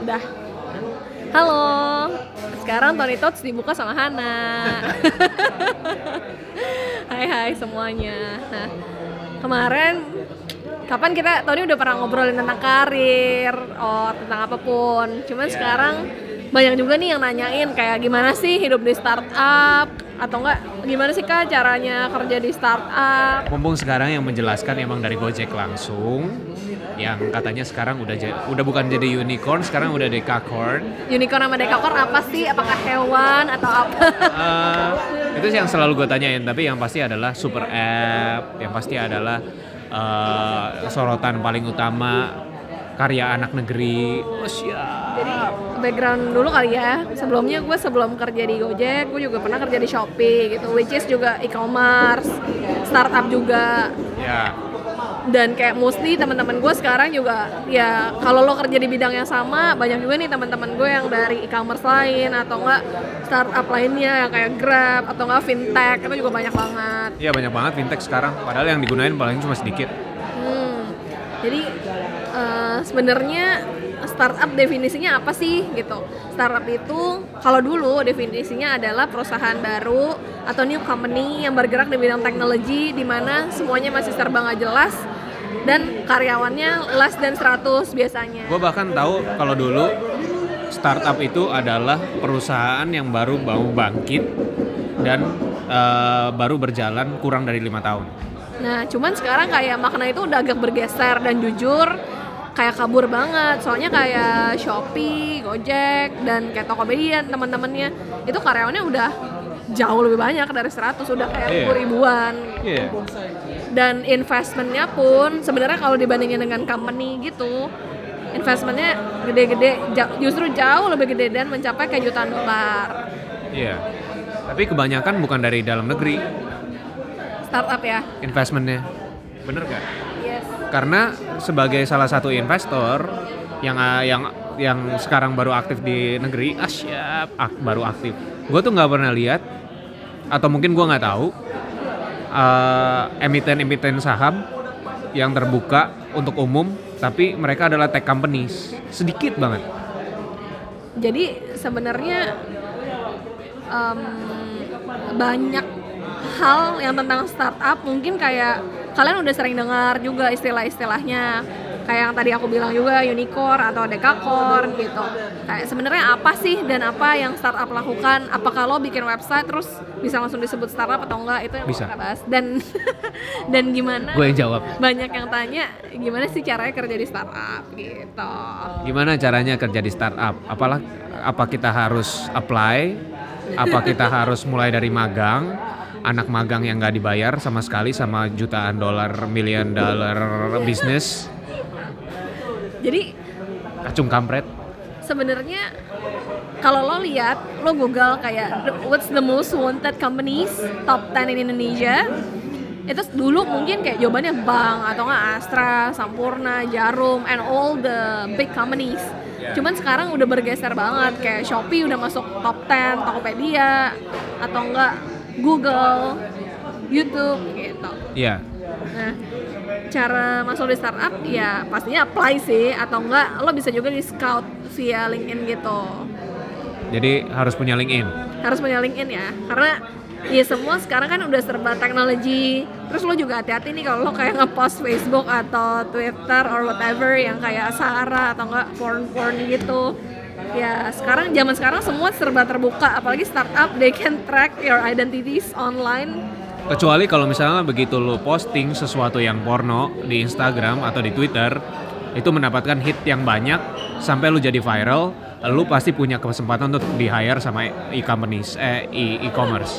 Udah. Halo. Sekarang Tony Tots dibuka sama Hana. hai hai semuanya. Nah, kemarin kapan kita Tony udah pernah ngobrolin tentang karir, oh tentang apa pun. Cuman Iya. sekarang banyak juga nih yang nanyain kayak gimana sih hidup di startup atau enggak gimana sih kak caranya kerja di startup Mumpung sekarang yang menjelaskan emang dari Gojek langsung, yang katanya sekarang udah udah bukan jadi unicorn, sekarang udah decacorn. unicorn sama dekakorn apa sih apakah hewan atau apa Eh, itu sih yang selalu gue tanyain, tapi yang pasti adalah super app, yang pasti adalah eh, sorotan paling utama karya anak negeri. Oh siap. Jadi background dulu kali ya. Sebelumnya gue sebelum kerja di Gojek, gue juga pernah kerja di Shopee gitu, which is juga e-commerce, startup juga. Ya, Dan kayak mostly teman-teman gue sekarang juga ya kalau lo kerja di bidang yang sama, banyak juga nih teman-teman gue yang dari e-commerce lain atau enggak startup lainnya yang kayak Grab atau enggak fintech itu juga banyak banget. iya banyak banget fintech sekarang. Padahal yang digunain paling cuma sedikit. Hmm. Jadi eh, sebenarnya startup definisinya apa sih gitu? Startup itu kalau dulu definisinya adalah perusahaan baru atau new company yang bergerak di bidang teknologi di mana semuanya masih serba nggak jelas dan karyawannya less than 100 biasanya. Gue bahkan tahu kalau dulu startup itu adalah perusahaan yang baru mau bangkit dan eh, baru berjalan kurang dari lima tahun. Nah, cuman sekarang kayak makna itu udah agak bergeser dan jujur kayak kabur banget. Soalnya kayak Shopee, Gojek, dan kayak Tokopedia teman-temannya itu karyawannya udah jauh lebih banyak dari 100 udah kayak ribu ribuan. Iya. Dan investmentnya pun sebenarnya kalau dibandingin dengan company gitu, investmentnya gede-gede, justru jauh lebih gede dan mencapai kayak jutaan dolar. Iya. Tapi kebanyakan bukan dari dalam negeri Startup ya. investmentnya. Bener gak? Karena sebagai salah satu investor yang ah, yang yang sekarang baru aktif di negeri, ah siap, ak- baru aktif. Gue tuh nggak pernah lihat atau mungkin gue nggak tahu eh, emiten-emiten saham yang terbuka untuk umum, tapi mereka adalah tech companies. Sedikit banget. Jadi sebenarnya em, banyak hal yang tentang startup mungkin kayak kalian udah sering dengar juga istilah-istilahnya kayak yang tadi aku bilang juga unicorn atau dekakorn gitu. Kayak sebenarnya apa sih dan apa yang startup lakukan? Apakah lo bikin website terus bisa langsung disebut startup atau enggak? Itu yang Bisa. kita bahas. Dan dan gimana? Gue yang jawab. Banyak yang tanya gimana sih caranya kerja di startup gitu. Gimana caranya kerja di startup? Apalah apa kita harus apply? Apa kita harus mulai dari magang? Anak magang yang nggak dibayar sama sekali sama jutaan dolar, million dollar bisnis, Jadi kacung kampret. sebenarnya kalau lo lihat lo google kayak what's the most wanted companies top 10 in Indonesia itu dulu mungkin kayak jawabannya bank atau nggak Astra, Sampurna, Jarum, and all the big companies. Cuman sekarang udah bergeser banget kayak Shopee udah masuk top 10, Tokopedia atau enggak Google, YouTube gitu. Iya. Nah, cara masuk di startup ya pastinya apply sih atau enggak lo bisa juga di scout via LinkedIn gitu. Jadi harus punya LinkedIn. Harus punya LinkedIn ya, karena ya semua sekarang kan udah serba teknologi. Terus lo juga hati-hati nih kalau lo kayak ngepost Facebook atau Twitter or whatever yang kayak Sarah atau enggak porn-porn gitu. Ya sekarang zaman sekarang semua serba terbuka, apalagi startup they can track your identities online. Kecuali kalau misalnya begitu lo posting sesuatu yang porno di Instagram atau di Twitter, itu mendapatkan hit yang banyak sampai lu jadi viral, lu pasti punya kesempatan untuk di hire sama e-companies, eh e- e-commerce.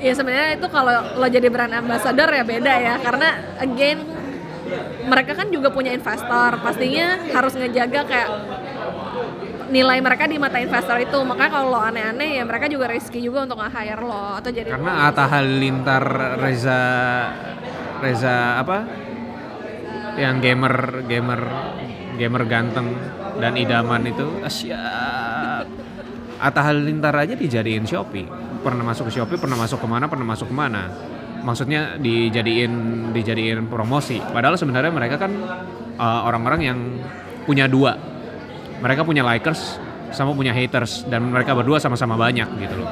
Ya sebenarnya itu kalau lo jadi brand ambassador ya beda ya karena again mereka kan juga punya investor pastinya harus ngejaga kayak nilai mereka di mata investor itu makanya kalau lo aneh-aneh ya mereka juga risky juga untuk nge-hire lo atau jadi Karena Atta Halilintar Reza Reza apa? Yang gamer gamer gamer ganteng dan idaman itu asyik. Atta Halilintar aja dijadiin Shopee. Pernah masuk ke Shopee, pernah masuk ke mana, pernah masuk ke mana. Maksudnya dijadiin dijadiin promosi. Padahal sebenarnya mereka kan uh, orang-orang yang punya dua mereka punya likers sama punya haters dan mereka berdua sama-sama banyak gitu loh.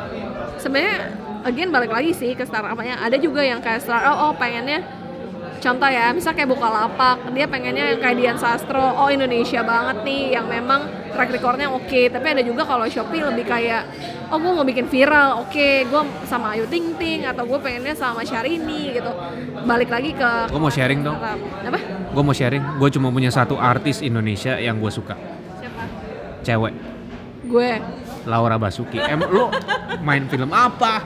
sebenarnya again balik lagi sih ke startupnya ada juga yang kayak startup oh pengennya contoh ya misal kayak Bukalapak dia pengennya yang kayak Dian Sastro oh Indonesia banget nih yang memang track recordnya oke tapi ada juga kalau Shopee lebih kayak oh gue mau bikin viral oke gue sama Ayu Ting Ting atau gue pengennya sama Syahrini gitu balik lagi ke Gue mau sharing dong. apa Gue mau sharing. Gue cuma punya satu artis Indonesia yang gue suka. Cewek. gue Laura Basuki. Em lu main film apa?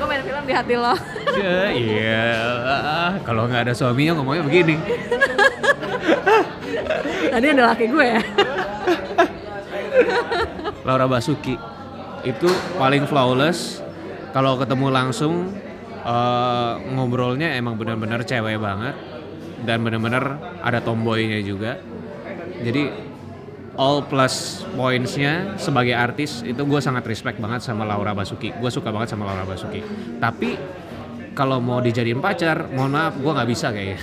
gue main film di hati lo Ya, iya. Kalau nggak ada suaminya ngomongnya begini. tadi ada laki gue ya Laura Basuki itu paling flawless. Kalau ketemu langsung eh, ngobrolnya emang benar-benar cewek banget dan benar-benar ada tomboynya juga. Jadi all plus pointsnya sebagai artis itu gue sangat respect banget sama Laura Basuki. Gue suka banget sama Laura Basuki. Tapi kalau mau dijadiin pacar, mohon maaf gue nggak bisa kayaknya.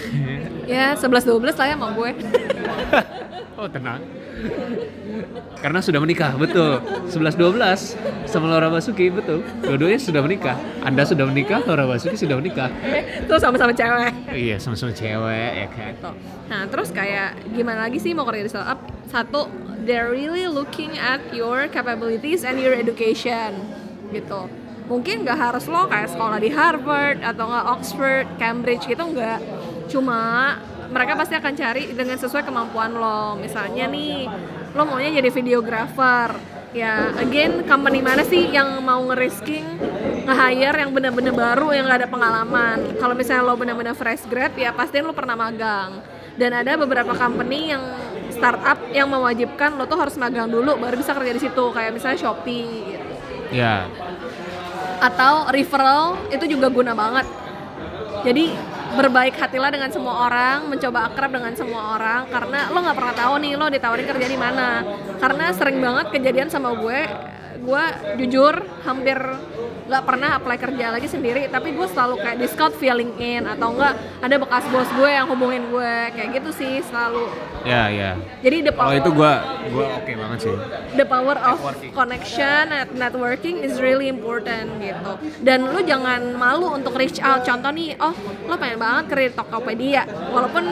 ya 11-12 lah ya sama gue oh tenang. Karena sudah menikah, betul. 11-12 sama Laura Basuki, betul. Dua-duanya sudah menikah. Anda sudah menikah, Laura Basuki sudah menikah. terus sama-sama cewek Iya, sama-sama cewek ya kan. Nah, terus kayak gimana lagi sih mau kerja di startup? Satu, they're really looking at your capabilities and your education gitu. Mungkin nggak harus lo kayak sekolah di Harvard atau nggak Oxford, Cambridge gitu nggak. Cuma mereka pasti akan cari dengan sesuai kemampuan lo. Misalnya nih, lo maunya jadi videographer. Ya, again, company mana sih yang mau nge-risking nge-hire yang bener-bener baru yang gak ada pengalaman. Kalau misalnya lo bener-bener fresh grad, ya pasti lo pernah magang. Dan ada beberapa company yang startup yang mewajibkan lo tuh harus magang dulu baru bisa kerja di situ kayak misalnya Shopee gitu. Ya, atau referral itu juga guna banget jadi berbaik hatilah dengan semua orang mencoba akrab dengan semua orang karena lo nggak pernah tahu nih lo ditawarin kerja di mana. Karena sering banget kejadian sama gue gue jujur hampir nggak pernah apply kerja lagi sendiri tapi gue selalu kayak di scout feeling in atau enggak ada bekas bos gue yang hubungin gue kayak gitu sih selalu ya, ya. jadi the power itu gua gua oke banget sih. the power of Networking. connection and networking is really important gitu. Dan lu jangan malu untuk reach out. Contoh nih, oh lu pengen banget kerja di Tokopedia. Walaupun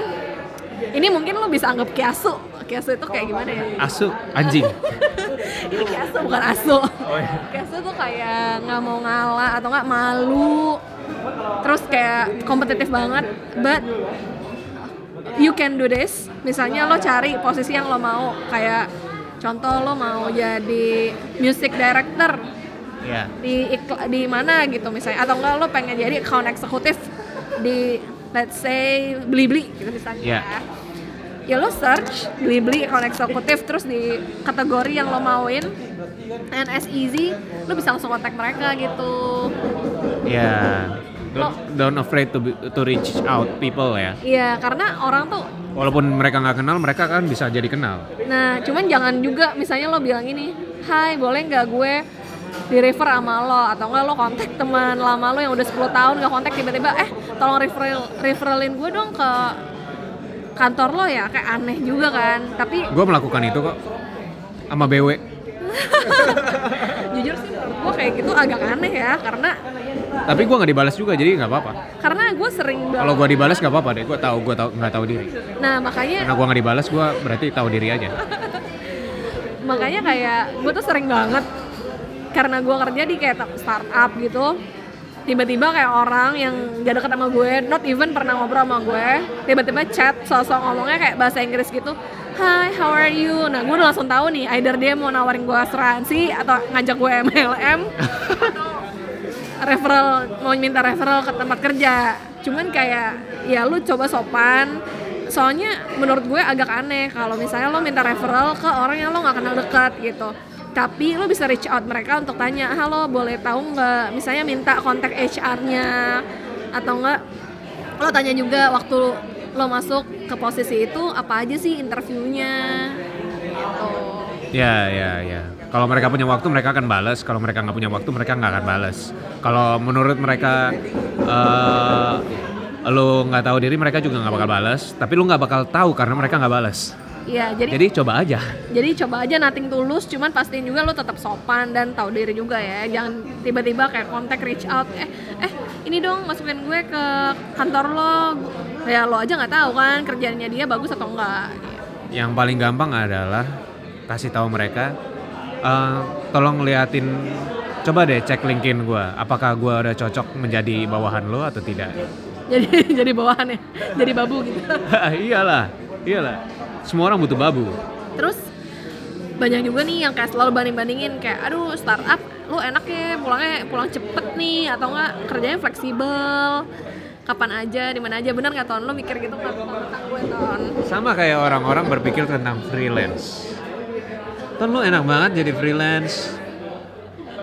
ini mungkin lu bisa anggap kiasu. Kiasu itu kayak gimana ya? Asu anjing. Kiasu bukan asu. Oh, iya. Tuh kayak nggak mau ngalah atau nggak malu. Terus kayak kompetitif banget, but you can do this. Misalnya lo cari posisi yang lo mau, kayak contoh lo mau jadi music director Ya. di ikla, di mana gitu misalnya, atau enggak lo pengen jadi account eksekutif di let's say Blibli gitu misalnya. Ya. Ya lo search Blibli account eksekutif terus di kategori yang lo mauin and as easy lo bisa langsung kontak mereka gitu. Ya. Don't, don't afraid to be- to reach out people ya. Iya, karena orang tuh Walaupun mereka nggak kenal, mereka kan bisa jadi kenal. Nah, cuman jangan juga misalnya lo bilang ini, Hai, boleh nggak gue di refer sama lo atau enggak lo kontak teman lama lo yang udah 10 tahun gak kontak tiba-tiba eh tolong referral referralin gue dong ke kantor lo ya kayak aneh juga kan tapi Gue melakukan itu kok sama BW. jujur sih menurut gue kayak gitu agak aneh ya karena Tapi gue nggak dibalas juga, jadi nggak apa-apa. karena gue sering Kalau gue dibalas nggak apa-apa deh. Gue tahu gue tahu nggak tahu diri. nah makanya Karena gue nggak dibalas, gue berarti tahu diri aja. makanya kayak gue tuh sering banget karena gue kerja di kayak startup gitu tiba-tiba kayak orang yang gak deket sama gue not even pernah ngobrol sama gue tiba-tiba chat sosok ngomongnya kayak bahasa Inggris gitu Hi, how are you? Nah, gue udah langsung tahu nih, either dia mau nawarin gue asuransi atau ngajak gue MLM atau referral mau minta referral ke tempat kerja. Cuman kayak ya lu coba sopan. Soalnya menurut gue agak aneh kalau misalnya lo minta referral ke orang yang lo nggak kenal dekat gitu. Tapi lo bisa reach out mereka untuk tanya, halo boleh tahu nggak? Misalnya minta kontak HR-nya atau enggak lo tanya juga waktu lo masuk ke posisi itu apa aja sih interviewnya gitu. Ya, ya, ya. Kalau mereka punya waktu, mereka akan balas. Kalau mereka nggak punya waktu, mereka nggak akan balas. Kalau menurut mereka eh lo nggak tahu diri, mereka juga nggak bakal balas. Tapi lo nggak bakal tahu karena mereka nggak balas. Iya, jadi Jadi coba aja. jadi coba aja nating tulus, cuman pastiin juga lo tetap sopan dan tahu diri juga ya. Jangan tiba-tiba kayak kontak reach out, eh eh ini dong masukin gue ke kantor lo. Ya lo aja nggak tahu kan kerjanya dia bagus atau enggak. Yang paling gampang adalah kasih tahu mereka, "Eh, tolong liatin, coba deh cek LinkedIn gue, apakah gue udah cocok menjadi bawahan lo atau tidak. Jadi jadi bawahannya, jadi babu gitu. iyalah, iyalah. Semua orang butuh babu. Terus banyak juga nih yang kayak selalu banding-bandingin kayak aduh startup lu enak ya pulangnya pulang cepet nih atau enggak kerjanya fleksibel kapan aja di mana aja bener nggak ton lo mikir gitu nggak tentang gue ton Sama kayak orang-orang berpikir tentang freelance. Ton lu enak banget jadi freelance.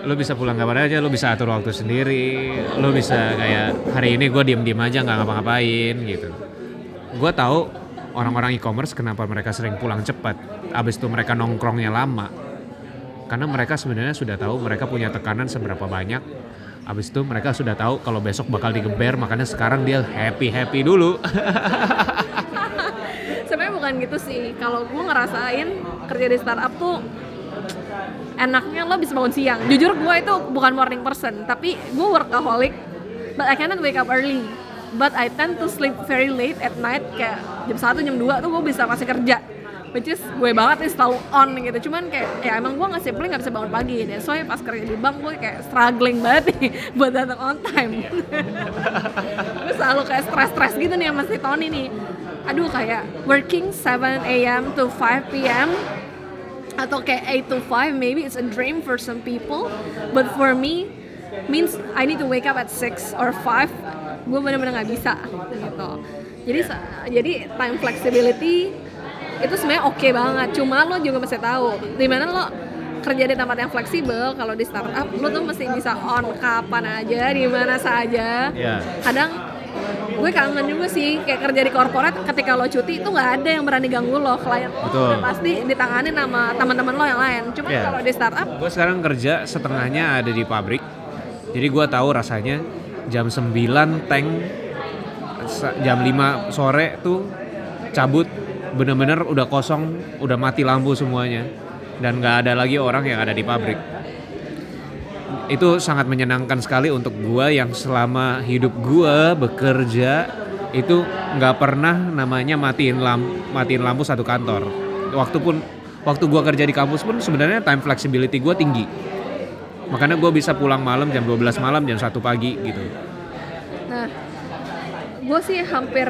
Lu bisa pulang kapan aja, lu bisa atur waktu sendiri, lu bisa kayak hari ini gue diem-diem aja nggak ngapa-ngapain gitu. Gue tahu orang-orang e-commerce kenapa mereka sering pulang cepat, abis itu mereka nongkrongnya lama. Karena mereka sebenarnya sudah tahu mereka punya tekanan seberapa banyak. Abis itu mereka sudah tahu kalau besok bakal digeber, makanya sekarang dia happy-happy dulu. sebenarnya bukan gitu sih kalau gue ngerasain kerja di startup tuh enaknya lo bisa bangun siang jujur gue itu bukan morning person tapi gue workaholic but I cannot wake up early but I tend to sleep very late at night kayak jam 1 jam 2 tuh gue bisa masih kerja. Which is gue banget nih selalu on gitu. Cuman kayak ya emang gue nggak simply nggak bisa bangun pagi deh soalnya pas kerja di bank gue kayak struggling banget nih buat datang on time. Gue selalu kayak stress-stress gitu nih sama si Tony nih. Aduh kayak working 7 a.m. to 5 p.m. atau kayak 8 to 5 maybe it's a dream for some people. But for me means I need to wake up at 6 or 5 gue bener-bener nggak bisa gitu jadi jadi time flexibility itu sebenarnya oke banget cuma lo juga mesti tahu di mana lo kerja di tempat yang fleksibel kalau di startup lo tuh mesti bisa on kapan aja di mana saja Ya. kadang gue kangen juga sih kayak kerja di korporat ketika lo cuti itu nggak ada yang berani ganggu lo klien lo Betul. udah pasti ditangani sama teman-teman lo yang lain cuma Iya. kalau di startup Gue sekarang kerja setengahnya ada di pabrik. Jadi gue tahu rasanya jam 9 tank jam 5 sore tuh cabut bener-bener udah kosong, udah mati lampu semuanya dan nggak ada lagi orang yang ada di pabrik. Itu sangat menyenangkan sekali untuk gua yang selama hidup gua bekerja itu nggak pernah namanya matiin lampu matiin lampu satu kantor. Waktu pun waktu gua kerja di kampus pun sebenarnya time flexibility gua tinggi. Makanya gue bisa pulang malam jam 12 malam jam 1 pagi gitu. Nah, gue sih hampir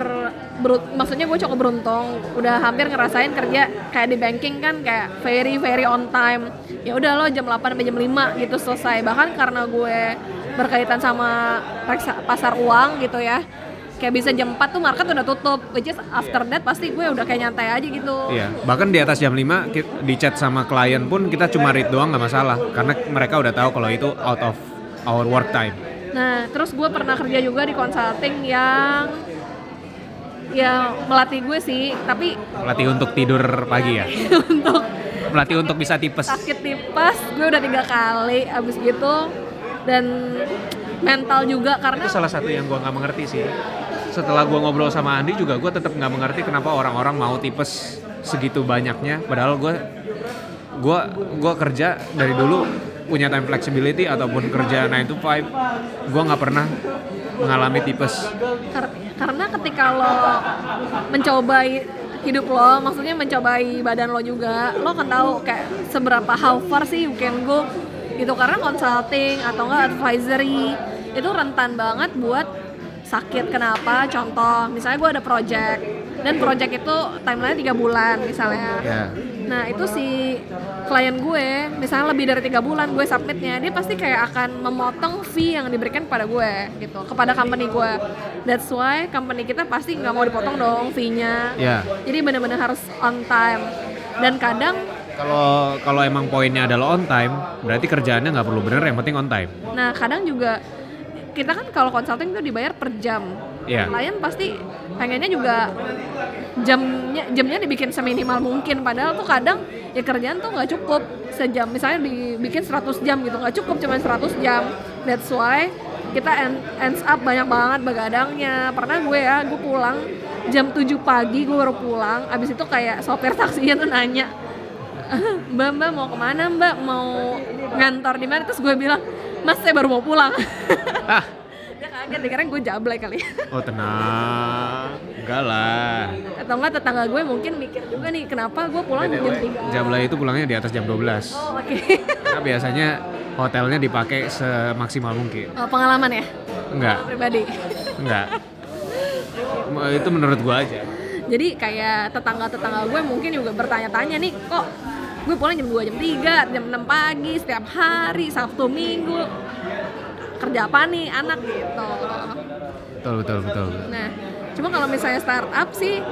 berut, maksudnya gue cukup beruntung, udah hampir ngerasain kerja kayak di banking kan kayak very very on time. Ya udah lo jam 8 sampai jam 5 gitu selesai. Bahkan karena gue berkaitan sama pasar uang gitu ya. Kayak bisa jam 4 tuh market udah tutup, which is after that pasti gue udah kayak nyantai aja gitu. Iya, bahkan di atas jam 5 ki- di chat sama klien pun kita cuma read doang nggak masalah karena mereka udah tahu kalau itu out of our work time. Nah, terus gue pernah kerja juga di consulting yang ya melatih gue sih, tapi Melatih untuk tidur pagi ya. untuk Melatih untuk bisa tipes. sakit tipes gue udah tiga kali abis gitu dan mental juga karena Itu salah satu yang gua nggak mengerti sih. Setelah gua ngobrol sama Andi juga gua tetap nggak mengerti kenapa orang-orang mau tipes segitu banyaknya. Padahal gua gua gua kerja dari dulu punya time flexibility ataupun kerja 9 to 5 gua nggak pernah mengalami tipes. kar- karena ketika lo mencobai hidup lo maksudnya mencobai badan lo juga lo kan tahu kayak seberapa how far sih you can go gitu karena consulting atau enggak advisory itu rentan banget buat sakit kenapa contoh misalnya gue ada project dan project itu timeline tiga bulan misalnya Ya. Nah itu si klien gue, misalnya lebih dari tiga bulan gue submitnya, dia pasti kayak akan memotong fee yang diberikan kepada gue, gitu, kepada company gue. That's why company kita pasti nggak mau dipotong dong fee-nya. Ya. Jadi benar-benar harus on time. Dan kadang, Kalau kalau emang poinnya adalah on time, berarti kerjaannya nggak perlu bener, yang penting on time. nah kadang juga kita kan kalau consulting itu dibayar per jam. Iya. Klien pasti pengennya juga jamnya jamnya dibikin seminimal mungkin. Padahal tuh kadang ya kerjaan tuh nggak cukup. Sejam misalnya dibikin 100 jam gitu nggak cukup cuma 100 jam. That's why kita end, ends up banyak banget begadangnya. Pernah gue ya gue pulang jam 7 pagi gue baru pulang. Abis itu kayak sopir taksinya tuh nanya mbak mbak mau ke mana mbak? Mau ngantor di mana? Terus gue bilang mas saya baru mau pulang. Ah. Dia kaget dikira gue jablay kali. Oh tenang. Enggak lah. Atau enggak tetangga gue mungkin mikir juga nih kenapa gue pulang jam 3 Jabla itu pulangnya di atas jam 12 oh oke. Karena biasanya hotelnya dipakai semaksimal mungkin. Oh, pengalaman ya? Enggak. Pribadi. Enggak. Itu menurut gua aja. Jadi kayak tetangga-tetangga gue mungkin juga bertanya-tanya nih kok gue pulang jam 2 jam 3 jam 6 pagi setiap hari Sabtu Minggu. Kerja apa nih anak gitu. Betul betul betul. Nah cuma kalau misalnya startup sih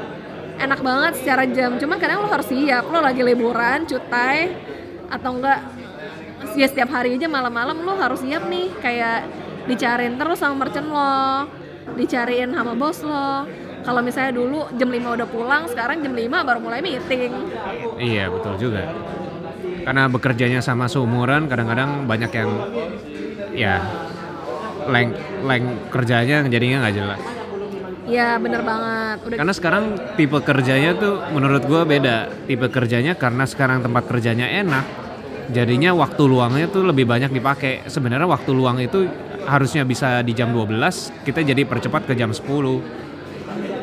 enak banget secara jam. Cuma kadang lo harus siap. Lo lagi liburan cutai atau enggak ya setiap hari aja malam-malam lo harus siap nih. Kayak dicariin terus sama merchant lo dicariin sama bos lo kalau misalnya dulu jam 5 udah pulang sekarang jam 5 baru mulai meeting. Iya betul juga. Karena bekerjanya sama seumuran kadang-kadang banyak yang ya leng leng kerjanya jadinya nggak jelas. Ya bener banget. Udah karena sekarang tipe kerjanya tuh menurut gua beda. Tipe kerjanya karena sekarang tempat kerjanya enak jadinya waktu luangnya tuh lebih banyak dipakai. Sebenarnya waktu luang itu harusnya bisa di jam 12 kita jadi percepat ke jam 10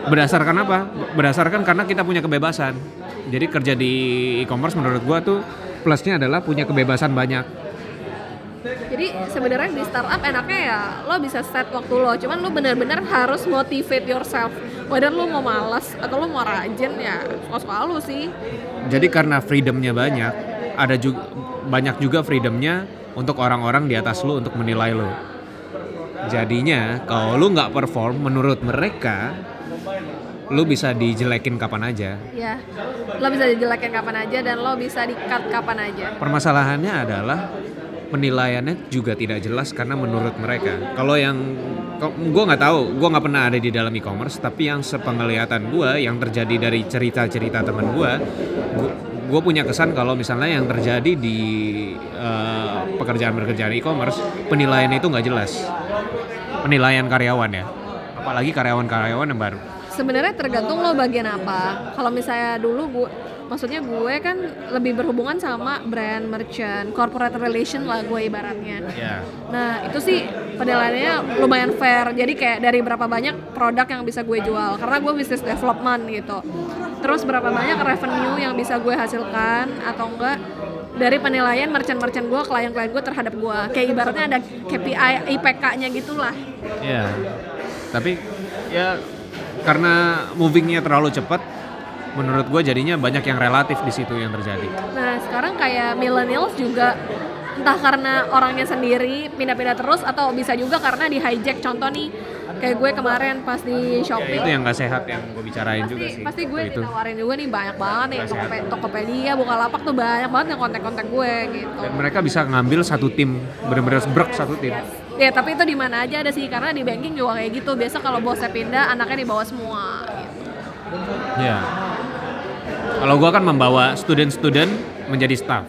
berdasarkan apa berdasarkan karena kita punya kebebasan jadi kerja di e-commerce menurut gua tuh plusnya adalah punya kebebasan banyak Jadi sebenarnya di startup enaknya ya lo bisa set waktu lo, cuman lo bener-bener harus motivate yourself. Whether lo mau malas atau lo mau rajin ya suka-suka lo sih. Jadi karena freedomnya banyak, ada juga banyak juga freedomnya untuk orang-orang di atas lu untuk menilai lu. Jadinya kalau lu nggak perform menurut mereka, lu bisa dijelekin kapan aja. Ya, lo bisa dijelekin kapan aja dan lo bisa di-cut kapan aja. Permasalahannya adalah penilaiannya juga tidak jelas karena menurut mereka. Kalau yang gue nggak tahu, gue nggak pernah ada di dalam e-commerce, tapi yang sepenglihatan gue, yang terjadi dari cerita-cerita teman gue, gue punya kesan kalau misalnya yang terjadi di eh, pekerjaan-pekerjaan e-commerce, penilaian itu nggak jelas. Penilaian karyawan ya, apalagi karyawan-karyawan yang baru. Sebenarnya tergantung lo bagian apa. Kalau misalnya dulu gue maksudnya gue kan lebih berhubungan sama brand merchant, corporate relation lah gue ibaratnya. Ya. Nah itu sih penilaiannya lumayan fair. Jadi kayak dari berapa banyak produk yang bisa gue jual. Karena gue bisnis development gitu. Terus berapa banyak revenue yang bisa gue hasilkan atau enggak dari penilaian merchant-merchant gue, klien-klien gue terhadap gue. Kayak ibaratnya ada KPI, IPK-nya gitulah. Ya. Tapi ya karena movingnya terlalu cepat, menurut gue jadinya banyak yang relatif di situ yang terjadi. Nah sekarang kayak millennials juga entah karena orangnya sendiri pindah-pindah terus atau bisa juga karena di hijack contoh nih kayak gue kemarin pas di Ya, Shopee itu yang gak sehat yang gue bicarain pasti, juga sih. pasti gue itu. ditawarin juga nih banyak banget nih Nggak sehat. Tokope- Tokopedia, Bukalapak tuh banyak banget yang kontak-kontak gue gitu. Dan mereka bisa ngambil satu tim, bener-bener brek satu tim. Ya tapi itu di mana aja ada sih karena di banking juga kayak gitu. Biasa kalau bosnya pindah anaknya dibawa semua gitu. Ya. Kalau gue kan membawa student-student menjadi staff.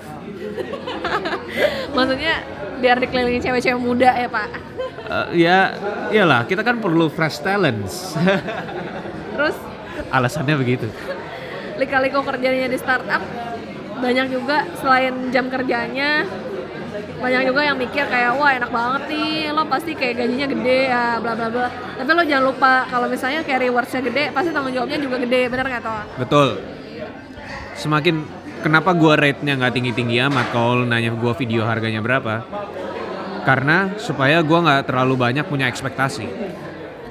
Maksudnya biar dikelilingi cewek-cewek muda ya pak. Eh, ya, iyalah kita kan perlu fresh talents. Terus Alasannya begitu. lika-liku kerjanya di startup banyak juga selain jam kerjanya banyak juga yang mikir kayak wah enak banget nih lo pasti kayak gajinya gede ya bla bla bla tapi lo jangan lupa kalau misalnya kayak rewardsnya gede pasti tanggung jawabnya juga gede bener nggak toh Betul. Semakin kenapa gua rate-nya nggak tinggi-tinggi amat kalau nanya gua video harganya berapa? Karena supaya gua nggak terlalu banyak punya ekspektasi.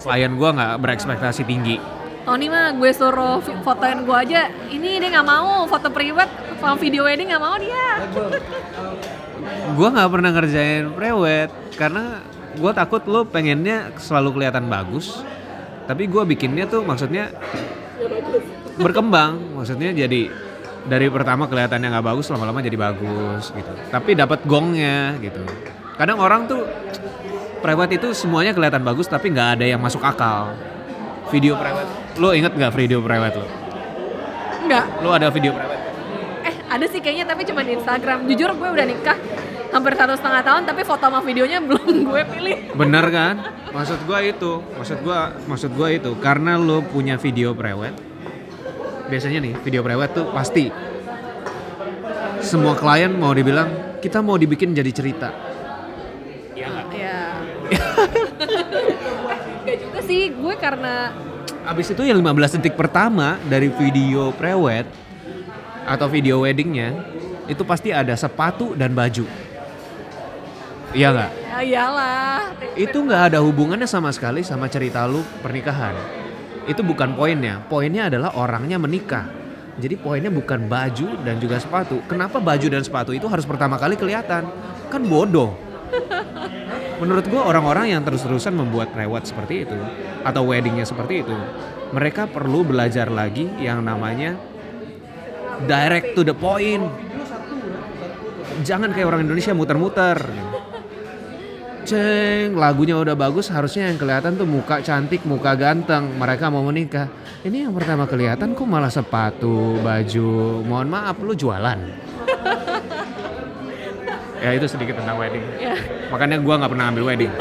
Klien gua nggak berekspektasi tinggi. Tony mah gue suruh fotoin gue aja ini dia nggak mau foto private video wedding nggak mau dia Gua nggak pernah ngerjain prewed karena gua takut lo pengennya selalu kelihatan bagus. Tapi gua bikinnya tuh maksudnya berkembang, maksudnya jadi dari pertama kelihatannya nggak bagus lama-lama jadi bagus gitu. Tapi dapat gongnya gitu. Kadang orang tuh prewed itu semuanya kelihatan bagus tapi nggak ada yang masuk akal. Video prewed, lo inget nggak video prewed lo? nggak Lo ada video prewed? Ada sih kayaknya tapi cuma di Instagram jujur gue udah nikah hampir satu setengah tahun tapi foto sama videonya belum gue pilih Bener kan? Maksud gua itu, maksud gua, maksud gua itu karena lo punya video prewed. Biasanya nih video prewed tuh pasti semua klien mau dibilang kita mau dibikin jadi cerita. Iya nggak? ya Gak juga sih gue karena Abis itu yang 15 detik pertama dari video prewed atau video weddingnya itu pasti ada sepatu dan baju. Iya nggak? ya iyalah Itu nggak ada hubungannya sama sekali sama cerita lu pernikahan. Itu bukan poinnya. Poinnya adalah orangnya menikah. Jadi poinnya bukan baju dan juga sepatu. Kenapa baju dan sepatu itu harus pertama kali kelihatan? Kan bodoh. Menurut gua orang-orang yang terus-terusan membuat prewed seperti itu atau weddingnya seperti itu, mereka perlu belajar lagi yang namanya direct to the point. Jangan kayak orang Indonesia muter-muter. Ceng, lagunya udah bagus, harusnya yang kelihatan tuh muka cantik, muka ganteng. Mereka mau menikah. Ini yang pertama kelihatan kok malah sepatu, baju. Mohon maaf, lu jualan. ya itu sedikit tentang wedding. ya Makanya gua nggak pernah ambil wedding.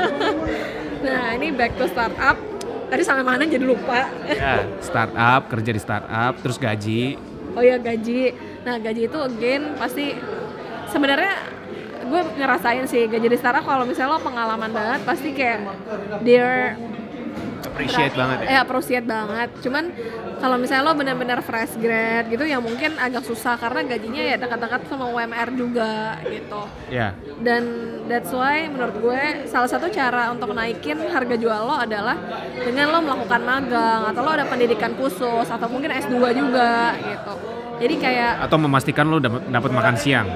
nah ini back to startup tadi sampai mana jadi lupa Ya, startup, kerja di startup, terus gaji. Oh ya gaji. Nah gaji itu again pasti sebenarnya gue ngerasain sih gaji di startup kalau misalnya lo pengalaman banget pasti kayak they're Appreciate banget ya. Eh appreciate banget. Cuman kalau misalnya lo benar-benar fresh grad gitu ya mungkin agak susah karena gajinya ya dekat-dekat sama UMR juga gitu. Ya. Dan that's why menurut gue salah satu cara untuk naikin harga jual lo adalah dengan lo melakukan magang atau lo ada pendidikan khusus atau mungkin S2 juga gitu. Jadi kayak Atau memastikan lu dapat dapat makan siang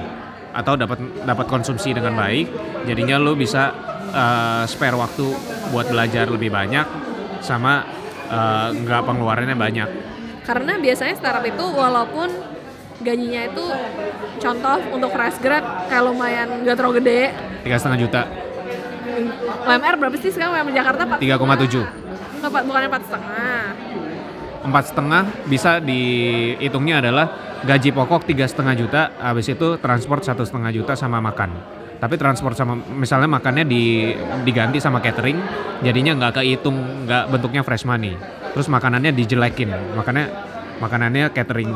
atau dapat dapat konsumsi dengan baik. Jadinya lu bisa eh, spare waktu buat belajar lebih banyak sama eh, nggak pengeluarannya banyak. karena biasanya startup itu walaupun gajinya itu contoh untuk fresh grad kayak lumayan gak terlalu gede Tiga setengah juta. UMR berapa sih sekarang UMR Jakarta 4 3,7. Nggak, bukannya empat setengah Empat setengah bisa dihitungnya adalah gaji pokok tiga setengah juta, habis itu transport satu setengah juta sama makan. Tapi transport sama misalnya makannya di, diganti sama catering, jadinya nggak kehitung, nggak bentuknya fresh money. Terus makanannya dijelekin, makanya makanannya catering.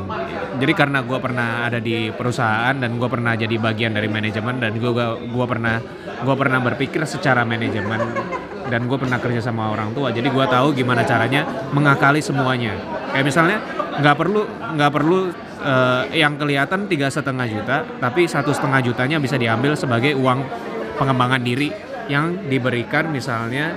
Jadi karena gue pernah ada di perusahaan dan gue pernah jadi bagian dari manajemen dan gue gua pernah gue pernah berpikir secara manajemen dan gue pernah kerja sama orang tua. Jadi gue tahu gimana caranya mengakali semuanya. Kayak misalnya nggak perlu nggak perlu eh, yang kelihatan tiga setengah juta, tapi satu setengah jutanya bisa diambil sebagai uang pengembangan diri yang diberikan misalnya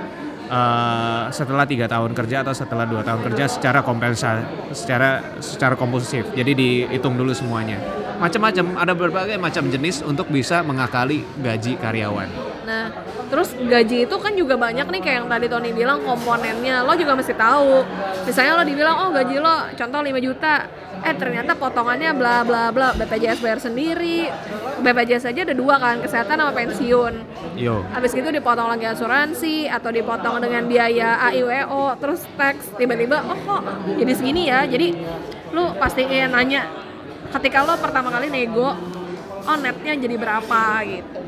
eh, setelah tiga tahun kerja atau setelah dua tahun kerja secara kompensa secara secara kompulsif jadi dihitung dulu semuanya macam-macam ada berbagai macam jenis untuk bisa mengakali gaji karyawan Nah, terus gaji itu kan juga banyak nih kayak yang tadi Tony bilang komponennya. Lo juga mesti tahu. Misalnya lo dibilang, "Oh, gaji lo contoh 5 juta." Eh, ternyata potongannya bla bla bla, BPJS bayar sendiri. BPJS aja ada dua kan, kesehatan sama pensiun. yo Habis itu dipotong lagi asuransi atau dipotong dengan biaya AIWO, terus tax. Tiba-tiba, "Oh, kok jadi segini ya?" Jadi lu pasti nanya ketika lo pertama kali nego, "Oh, netnya jadi berapa?" gitu.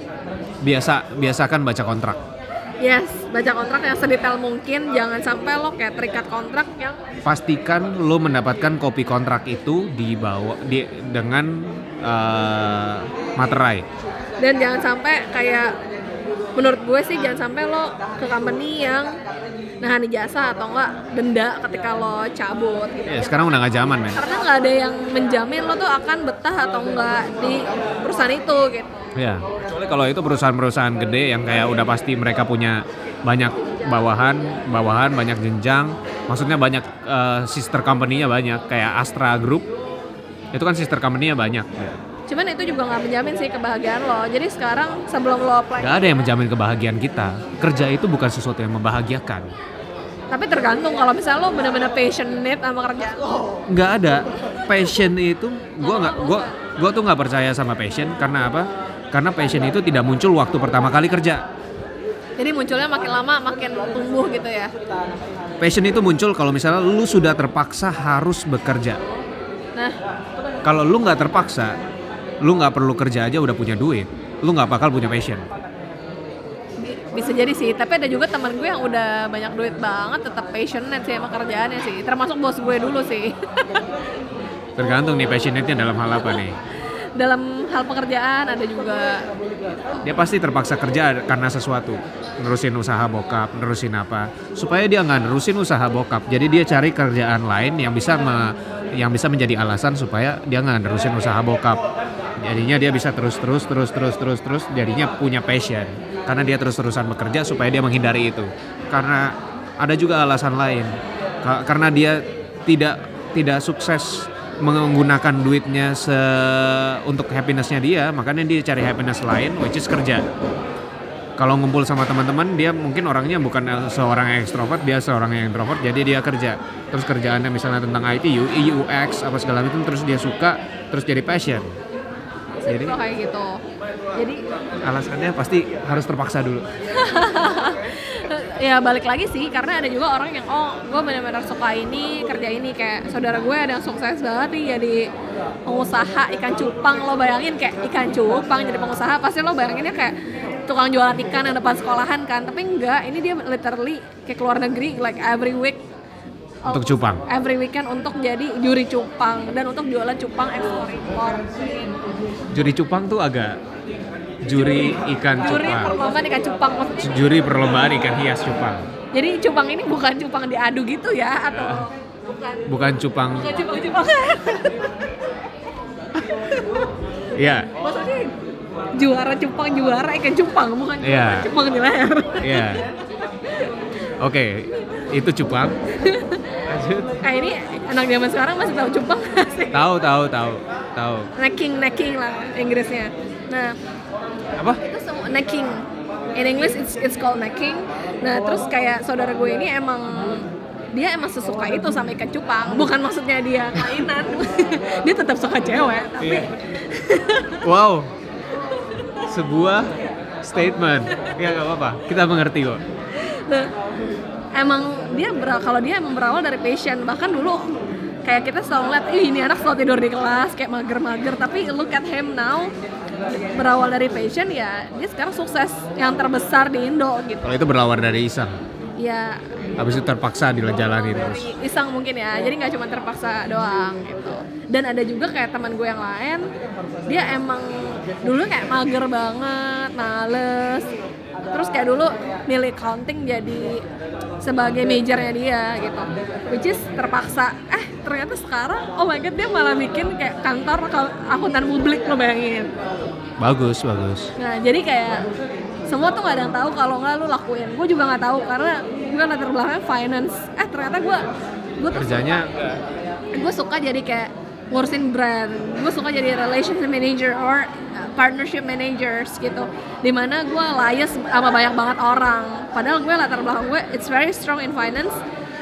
biasa biasakan baca kontrak Yes, baca kontrak yang sedetail mungkin. Jangan sampai lo kayak terikat kontrak yang pastikan lo mendapatkan kopi kontrak itu dibawa di dengan eh, materai dan jangan sampai kayak menurut gue sih jangan sampai lo ke company yang nahan jasa atau enggak denda ketika lo cabut gitu. ya sekarang udah nggak zaman men Karena nggak ada yang menjamin lo tuh akan betah atau enggak di perusahaan itu gitu. Ya, kecuali kalau itu perusahaan-perusahaan gede yang kayak udah pasti mereka punya banyak bawahan, bawahan banyak jenjang. Maksudnya banyak eh, sister company-nya banyak kayak Astra Group. Itu kan sister company-nya banyak. Cuman itu juga nggak menjamin sih kebahagiaan lo. Jadi sekarang sebelum lo apply Gak ada yang menjamin kebahagiaan kita. Kerja itu bukan sesuatu yang membahagiakan. tapi tergantung kalau misalnya lo bener-bener passionate sama kerjaan lo. Nggak ada passion itu. Gua nggak, gua, gua tuh nggak percaya sama passion karena apa? Karena passion itu tidak muncul waktu pertama kali kerja. Jadi munculnya makin lama makin tumbuh gitu ya. Passion itu muncul kalau misalnya lu sudah terpaksa harus bekerja. Nah, Kalau lu nggak terpaksa, lu nggak perlu kerja aja udah punya duit. Lu nggak bakal punya passion. Bi- bisa jadi sih. Tapi ada juga teman gue yang udah banyak duit banget tetap passionate sih sama kerjaannya sih. Termasuk bos gue dulu sih. Tergantung nih passionate-nya dalam hal apa nih. Dalam hal pekerjaan ada juga. Dia pasti terpaksa kerja karena sesuatu. Nerusin usaha bokap nerusin apa. Supaya dia nggak nerusin usaha bokap. Jadi dia cari kerjaan lain yang bisa me- yang bisa menjadi alasan supaya dia nggak nerusin usaha bokap jadinya dia bisa terus terus terus terus terus terus. Jadinya punya passion. Karena dia terus terusan bekerja supaya dia menghindari itu. Karena ada juga alasan lain. Ka- karena dia tidak tidak sukses menggunakan duitnya se untuk happinessnya dia makanya dia cari happiness lain which is kerja. Kalau ngumpul sama teman-teman dia mungkin orangnya bukan seorang yang ekstrovert dia seorang yang introvert jadi dia kerja. Terus kerjaannya misalnya tentang IT UX apa segala macam terus dia suka terus jadi passion jadi Kalau kayak gitu? Jadi alasannya pasti harus terpaksa dulu. Ya balik lagi sih karena ada juga orang yang oh gue benar-benar suka ini kerja ini. Kayak saudara gue ada yang sukses banget nih jadi pengusaha ikan cupang. Lo bayangin kayak ikan cupang jadi pengusaha pasti lo bayanginnya kayak tukang jualan ikan yang depan sekolahan kan. Tapi enggak ini dia literally kayak keluar negeri like every week Untuk cupang? every weekend untuk jadi juri cupang dan untuk jualan cupang ekspor. Impor juri cupang tuh agak juri ikan juri cupang. perlombaan ikan cupang juri perlombaan ikan hias cupang. Jadi cupang ini bukan cupang diadu gitu ya atau bukan? Bukan cupang. Bukan cupang-cupang ya. Maksudnya juara cupang juara ikan cupang bukan cupang, Iya. cupang di leher. Ya. Oke itu cupang lanjut. Eh ini anak zaman sekarang masih tahu cupang nggak sih? Tahu tahu tahu tahu. Necking necking lah Inggrisnya. Nah apa? itu semua necking in English it's it's called necking nah terus kayak saudara gue ini emang dia emang sesuka itu sama ikan cupang. Bukan maksudnya dia kainan dia tetap suka cewek tapi Iya. wow. Sebuah statement. Ya nggak apa-apa. Kita mengerti kok. Nah, emang dia ber- kalau dia emang berawal dari passion. Bahkan dulu kayak kita selalu ngeliat ih ini anak selalu tidur di kelas kayak mager-mager. Tapi look at him now berawal dari passion ya dia sekarang sukses. Yang terbesar di Indo gitu. Kalau itu berawal dari iseng? Ya. Habis itu terpaksa dijalani terus? Dari iseng mungkin ya. Jadi nggak cuma terpaksa doang gitu. Dan ada juga kayak teman gue yang lain dia emang dulu kayak mager banget males terus kayak dulu milih accounting jadi sebagai majornya dia gitu which is terpaksa eh ternyata sekarang oh my god dia malah bikin kayak kantor akuntan publik lo bayangin bagus bagus Nah, jadi kayak semua tuh gak ada yang tahu kalau nggak lu lakuin. Gue juga nggak tahu karena gue latar belakangnya finance. Eh ternyata gue gue kerjanya gue suka jadi kayak ngurusin brand. Gue suka jadi relationship manager or partnership managers gitu. Di mana gue lias sama banyak banget orang. Padahal gue latar belakang gue it's very strong in finance.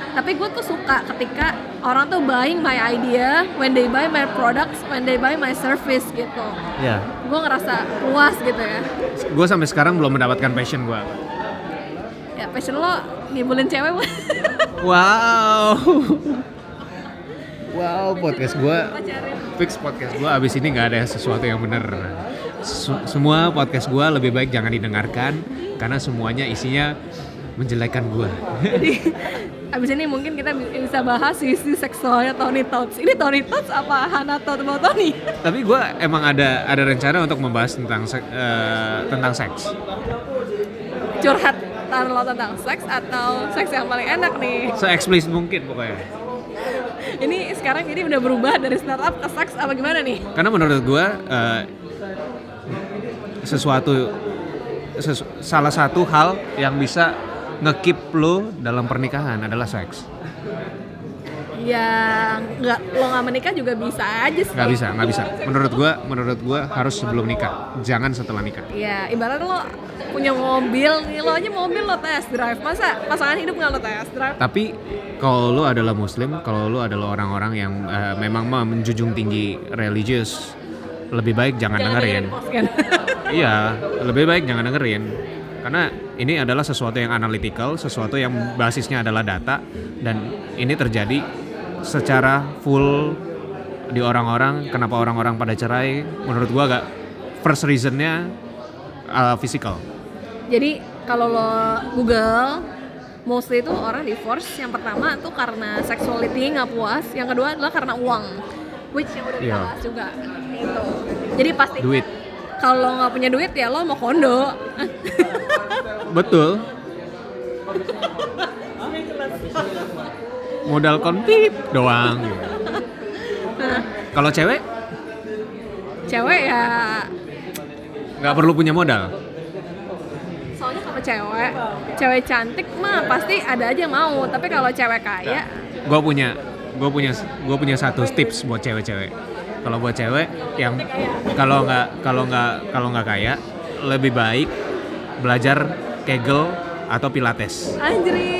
Tapi gue tuh suka ketika orang tuh buying my idea, when they buy my products, when they buy my service gitu. ya Gue ngerasa puas gitu ya. gue sampai sekarang belum mendapatkan passion gue Ya passion lo ngibulin cewek wow wow podcast gue fix podcast gue abis ini nggak ada sesuatu yang bener semua podcast gue lebih baik jangan didengarkan karena semuanya isinya menjelekan gue Jadi abis ini mungkin kita bi- bisa bahas sisi seksualnya Tony Tots. Ini Tony Tots apa Hana Tot mau Tony? tapi gue emang ada ada rencana untuk membahas tentang eh, tentang seks Curhat lo tentang seks atau seks yang paling enak nih? se eksplisit mungkin pokoknya Ini sekarang jadi udah berubah dari startup ke seks apa gimana nih? karena menurut gue eh, sesuatu sesu- salah satu hal yang bisa ngekip lo dalam pernikahan adalah seks Ya nggak lo nggak menikah juga bisa aja sih. nggak bisa nggak bisa menurut gue menurut gue harus sebelum nikah jangan setelah nikah Ya ibarat lo punya mobil nih lo aja mobil lo test drive masa pasangan hidup nggak lo test drive? Tapi kalau lu adalah muslim, kalau lu adalah orang-orang yang eh, memang mah menjunjung tinggi religius, lebih baik jangan, dengerin. posken. Iya, lebih baik jangan dengerin. Karena ini adalah sesuatu yang analytical, sesuatu yang basisnya adalah data dan ini terjadi secara full di orang-orang kenapa orang-orang pada cerai menurut gua agak first reasonnya uh, physical. Jadi kalau lo Google mostly itu orang divorce. Yang pertama tuh karena sexuality nggak puas, yang kedua adalah karena uang, which yang udah kita Iya. bahas juga. Itu. Jadi pasti duit. kalau nggak punya duit ya lo mau kondo. betul modal konpip doang. Gitu. kalau cewek? Cewek ya. Nggak perlu punya modal? Soalnya kalau cewek, cewek cantik mah pasti ada aja yang mau. Tapi kalau cewek kaya, gue punya gue punya gue punya satu tips buat cewek-cewek. Kalau buat cewek yang kalau nggak kalau nggak kalau nggak kaya lebih baik belajar kegel atau pilates. Anjir.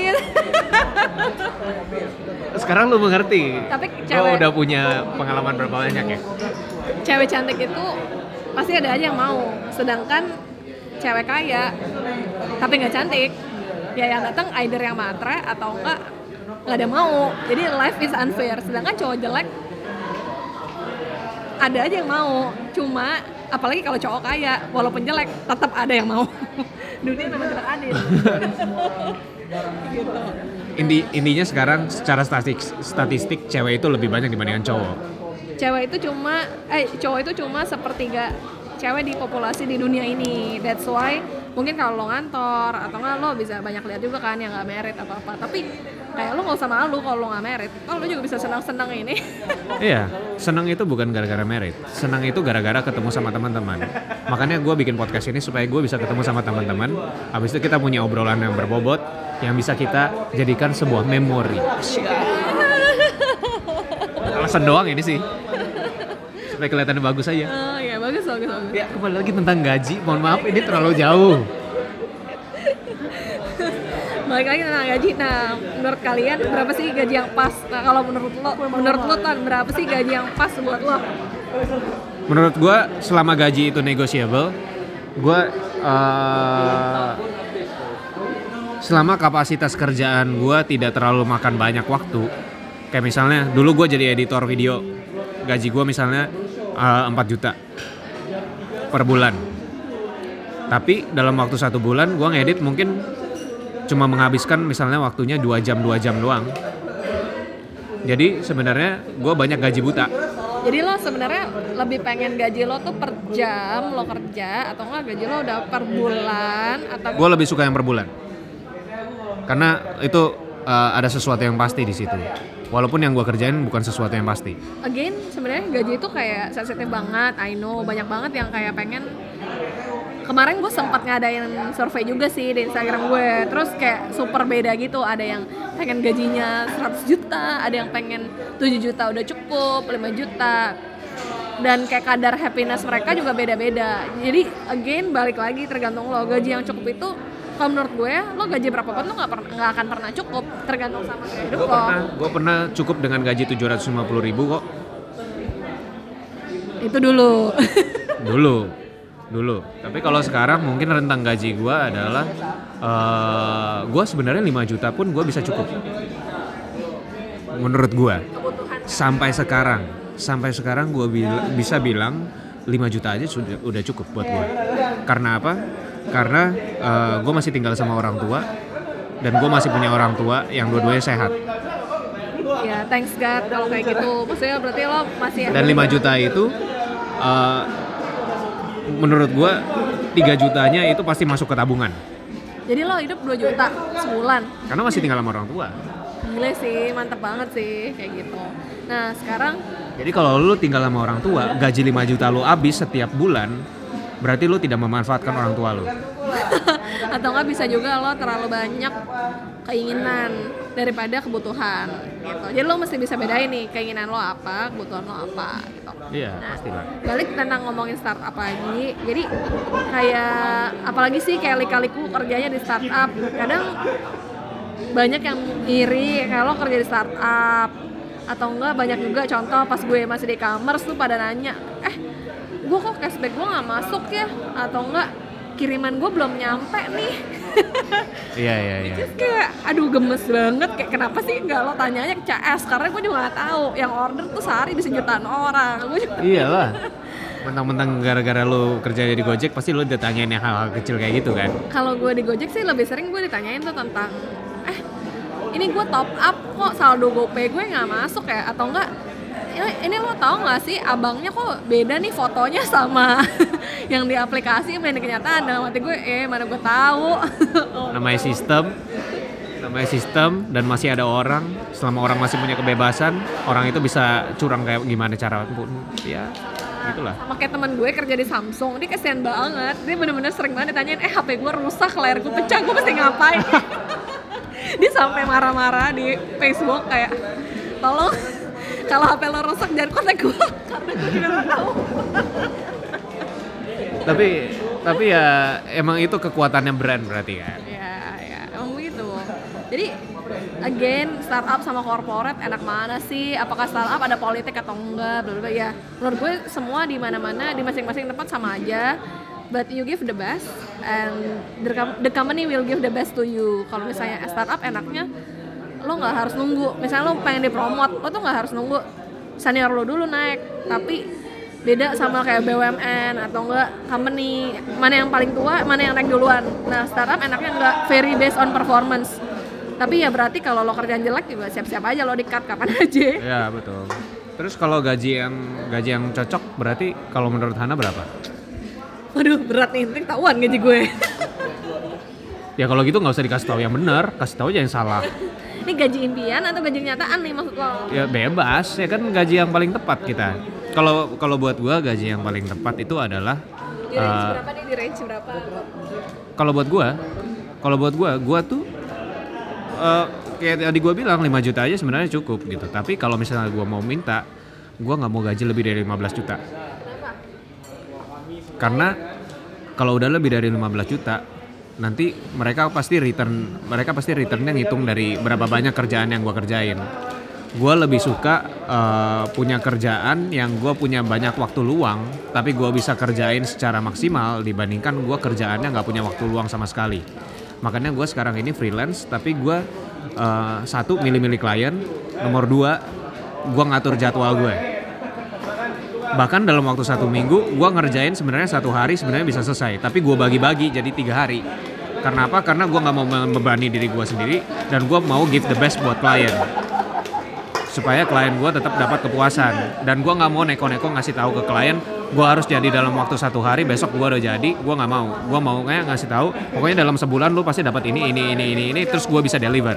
Sekarang lu mengerti. Tapi cewek- udah punya pengalaman berapa banyak ya? Cewek cantik itu pasti ada aja yang mau. Sedangkan cewek kaya tapi nggak cantik ya yang datang either yang matre atau enggak nggak ada mau. Jadi life is unfair. Sedangkan cowok jelek ada aja yang mau. Cuma apalagi kalau cowok kaya walaupun jelek tetap ada yang mau. Dunia memang tidak adil Inti, intinya sekarang secara statistik statistik cewek itu lebih banyak dibandingkan cowok? Cewek itu cuma eh cowok itu cuma sepertiga cewek di populasi di dunia ini that's why mungkin kalau lo ngantor atau nggak lo bisa banyak lihat juga kan yang nggak merit atau apa tapi kayak lo nggak usah malu kalau lo nggak merit kalau lo juga bisa senang-senang ini Iya, senang itu bukan gara-gara merit. Senang itu gara-gara ketemu sama teman-teman. Makanya gue bikin podcast ini supaya gue bisa ketemu sama teman-teman. Habis itu kita punya obrolan yang berbobot yang bisa kita jadikan sebuah memori. Alasan doang ini sih. Supaya kelihatannya bagus aja. oh bagus bagus Ya, kembali lagi tentang gaji. Mohon maaf ini terlalu jauh. balik lagi tentang gaji nah menurut kalian berapa sih gaji yang pas nah kalau menurut lo menurut lo tan berapa sih gaji yang pas buat lo Menurut gue selama gaji itu negotiable, gue eh, selama kapasitas kerjaan gue tidak terlalu makan banyak waktu. Kayak misalnya dulu gue jadi editor video, gaji gue misalnya eh, 4 juta per bulan. Tapi dalam waktu satu bulan gue ngedit mungkin cuma menghabiskan misalnya waktunya dua jam dua jam doang. Jadi sebenarnya gue banyak gaji buta. jadi lo sebenarnya lebih pengen gaji lo tuh per jam lo kerja atau enggak gaji lo udah per bulan atau gue lebih suka yang per bulan karena itu uh, ada sesuatu yang pasti di situ walaupun yang gue kerjain bukan sesuatu yang pasti. Again sebenarnya gaji itu kayak sensitif banget I know. Banyak banget yang kayak pengen. Kemarin gue sempat ngadain survei juga sih di Instagram gue. Terus kayak super beda gitu. Ada yang pengen gajinya 100 juta ada yang pengen 7 juta udah cukup 5 juta. Dan kayak kadar happiness mereka juga beda-beda. Jadi again balik lagi tergantung lo. Gaji yang cukup itu kalau menurut gue lo gaji berapa pun lo nggak pernah nggak akan pernah cukup tergantung sama hidup gue lo. pernah gue pernah cukup dengan gaji 750 ribu kok. Itu dulu. Dulu dulu. Tapi kalau sekarang mungkin rentang gaji gue adalah uh, gue sebenarnya 5 juta pun gue bisa cukup. Menurut gue sampai sekarang sampai sekarang gue bisa bilang 5 juta aja sudah udah cukup buat gue karena apa karena gue masih tinggal sama orang tua dan gue masih punya orang tua yang dua-duanya sehat. Ya thanks God kalau kayak gitu. Maksudnya berarti lo masih dan 5 juta itu eh, menurut gue 3 jutanya itu pasti masuk ke tabungan. Jadi lo hidup 2 juta sebulan? Karena masih tinggal sama orang tua. Gile sih mantep banget sih kayak gitu. Nah sekarang? Jadi kalau lu tinggal sama orang tua gaji 5 juta lu habis setiap bulan berarti lu tidak memanfaatkan orang tua lu? Atau nggak bisa juga lo terlalu banyak keinginan daripada kebutuhan gitu. Jadi lo mesti bisa bedain nih keinginan lo apa kebutuhan lo apa gitu. Iya Nah, pastilah balik tentang ngomongin startup lagi. Jadi kayak apalagi sih kayak lika-liku kerjanya di startup kadang banyak yang iri kalau kerja di startup. Atau enggak banyak juga contoh pas gue masih di e-commerce tuh pada nanya eh gue kok cashback gue nggak masuk ya? Atau enggak kiriman gue belum nyampe nih. Iya iya iya. Terus kayak aduh gemes banget. Kayak kenapa sih nggak lo tanyanya ke CS karena gue juga nggak tahu. Yang order tuh sehari bisa jutaan orang. Gue juga Iyalah. Mentang-mentang gara-gara lu kerja di Gojek pasti lu ditanyain yang hal-hal kecil kayak gitu kan. kalau gue di Gojek sih lebih sering gue ditanyain tuh tentang eh ini gue top up kok saldo GoPay gue nggak masuk ya? Atau enggak ini, ini lo tau gak sih abangnya kok beda nih fotonya sama yang di aplikasi yang di kenyataan dalam hati gue eh mana gue tahu Namanya sistem. Namanya sistem dan masih ada orang. Selama orang masih punya kebebasan, orang itu bisa curang kayak gimana cara pun. Ya, itulah. sama kayak teman gue kerja di Samsung dia kesian banget dia bener-bener sering banget ditanyain eh HP gue rusak layar gue pecah gue mesti ngapain dia sampai marah-marah di Facebook kayak tolong kalau HP lo rusak jangan kontak gue karena gue juga gak tahu. Tapi tapi ya emang itu kekuatannya brand berarti kan. ya ya emang begitu. Jadi again startup sama corporate enak mana sih? Apakah startup ada politik atau enggak? Bla ya menurut gue semua di mana mana di masing-masing tempat sama aja. But you give the best and the company will give the best to you. Kalau misalnya startup enaknya lo nggak harus nunggu. Misalnya lo pengen dipromot lo tuh nggak harus nunggu senior lo dulu naik. Tapi beda sama kayak BUMN atau enggak company. Mana yang paling tua mana yang naik duluan. Nah startup enaknya enggak very based on performance. Tapi ya berarti kalau lo kerjaan jelek juga siap-siap aja lo di cut kapan aja. Ya betul. Terus kalau gaji yang gaji yang cocok berarti kalau menurut Hana berapa? waduh berat nih nanti ketahuan gaji gue. Ya kalau gitu nggak usah dikasih tahu yang benar, kasih tahu aja yang salah. Ini gaji impian atau gaji kenyataan nih maksud lo Ya bebas, ya kan gaji yang paling tepat kita. Kalau kalau buat gua gaji yang paling tepat itu adalah di range eh, berapa nih di range berapa kalau buat gua, kalau buat gua, gua tuh eh, kayak tadi gua bilang 5 juta aja sebenarnya cukup gitu. Tapi kalau misalnya gua mau minta, gua nggak mau gaji lebih dari 15 juta. Kenapa? Karena kalau udah lebih dari 15 juta, nanti mereka pasti return, mereka pasti returnnya ngitung dari berapa banyak kerjaan yang gua kerjain. Gua lebih suka eh, punya kerjaan yang gua punya banyak waktu luang, tapi gua bisa kerjain secara maksimal dibandingkan gua kerjaannya nggak punya waktu luang sama sekali. Makanya gua sekarang ini freelance, tapi gua eh, satu milih-milih klien, nomor dua gua ngatur jadwal gue bahkan dalam waktu satu minggu gue ngerjain sebenarnya satu hari sebenarnya bisa selesai. Tapi gue bagi-bagi jadi tiga hari. Karena apa? Karena gue nggak mau membebani diri gue sendiri dan gue mau give the best buat klien. Supaya klien gue tetap dapat kepuasan. Dan gue nggak mau neko-neko ngasih tahu ke klien gue harus jadi dalam waktu satu hari besok gue udah jadi gue nggak mau. Gue mau kayak ngasih tahu pokoknya dalam sebulan lu pasti dapat ini ini ini ini ini terus gue bisa deliver.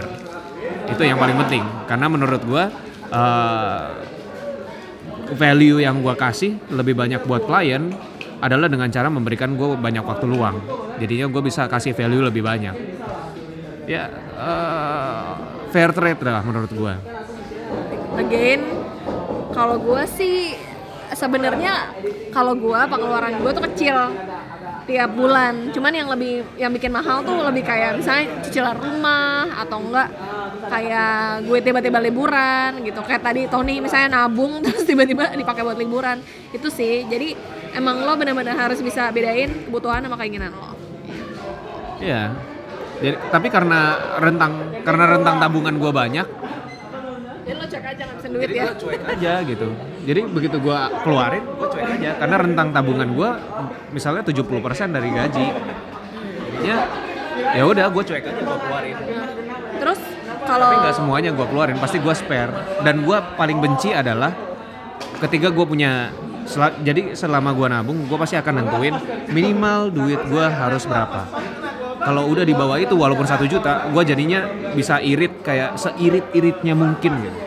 Itu yang paling penting. Karena menurut gue eh, value yang gue kasih lebih banyak buat klien adalah dengan cara memberikan gue banyak waktu luang. Jadinya gue bisa kasih value lebih banyak. Ya eh, fair trade lah menurut gue again kalau gue sih sebenarnya kalau gue pengeluaran gue tuh kecil tiap bulan. Cuman yang lebih yang bikin mahal tuh lebih kayak misalnya cicilan rumah atau enggak kayak gue tiba-tiba liburan gitu. Kayak tadi Tony misalnya nabung terus tiba-tiba dipakai buat liburan. Itu sih. Jadi emang lo benar-benar harus bisa bedain kebutuhan sama keinginan lo. Iya. Jadi, tapi karena rentang karena rentang tabungan gue banyak, jadi lo cek aja ngabisin duit ya. cuek aja gitu. Jadi begitu gue keluarin, gue cuek aja. Karena rentang tabungan gue misalnya 70% dari gaji. Ya, ya udah gue cuek aja gue keluarin. terus kalau Tapi nggak semuanya gue keluarin, pasti gue spare. Dan gue paling benci adalah ketika gue punya sel- jadi selama gue nabung, gue pasti akan nentuin minimal duit gue harus berapa. Kalau udah di bawah itu walaupun satu juta, gue jadinya bisa irit kayak seirit-iritnya mungkin gitu.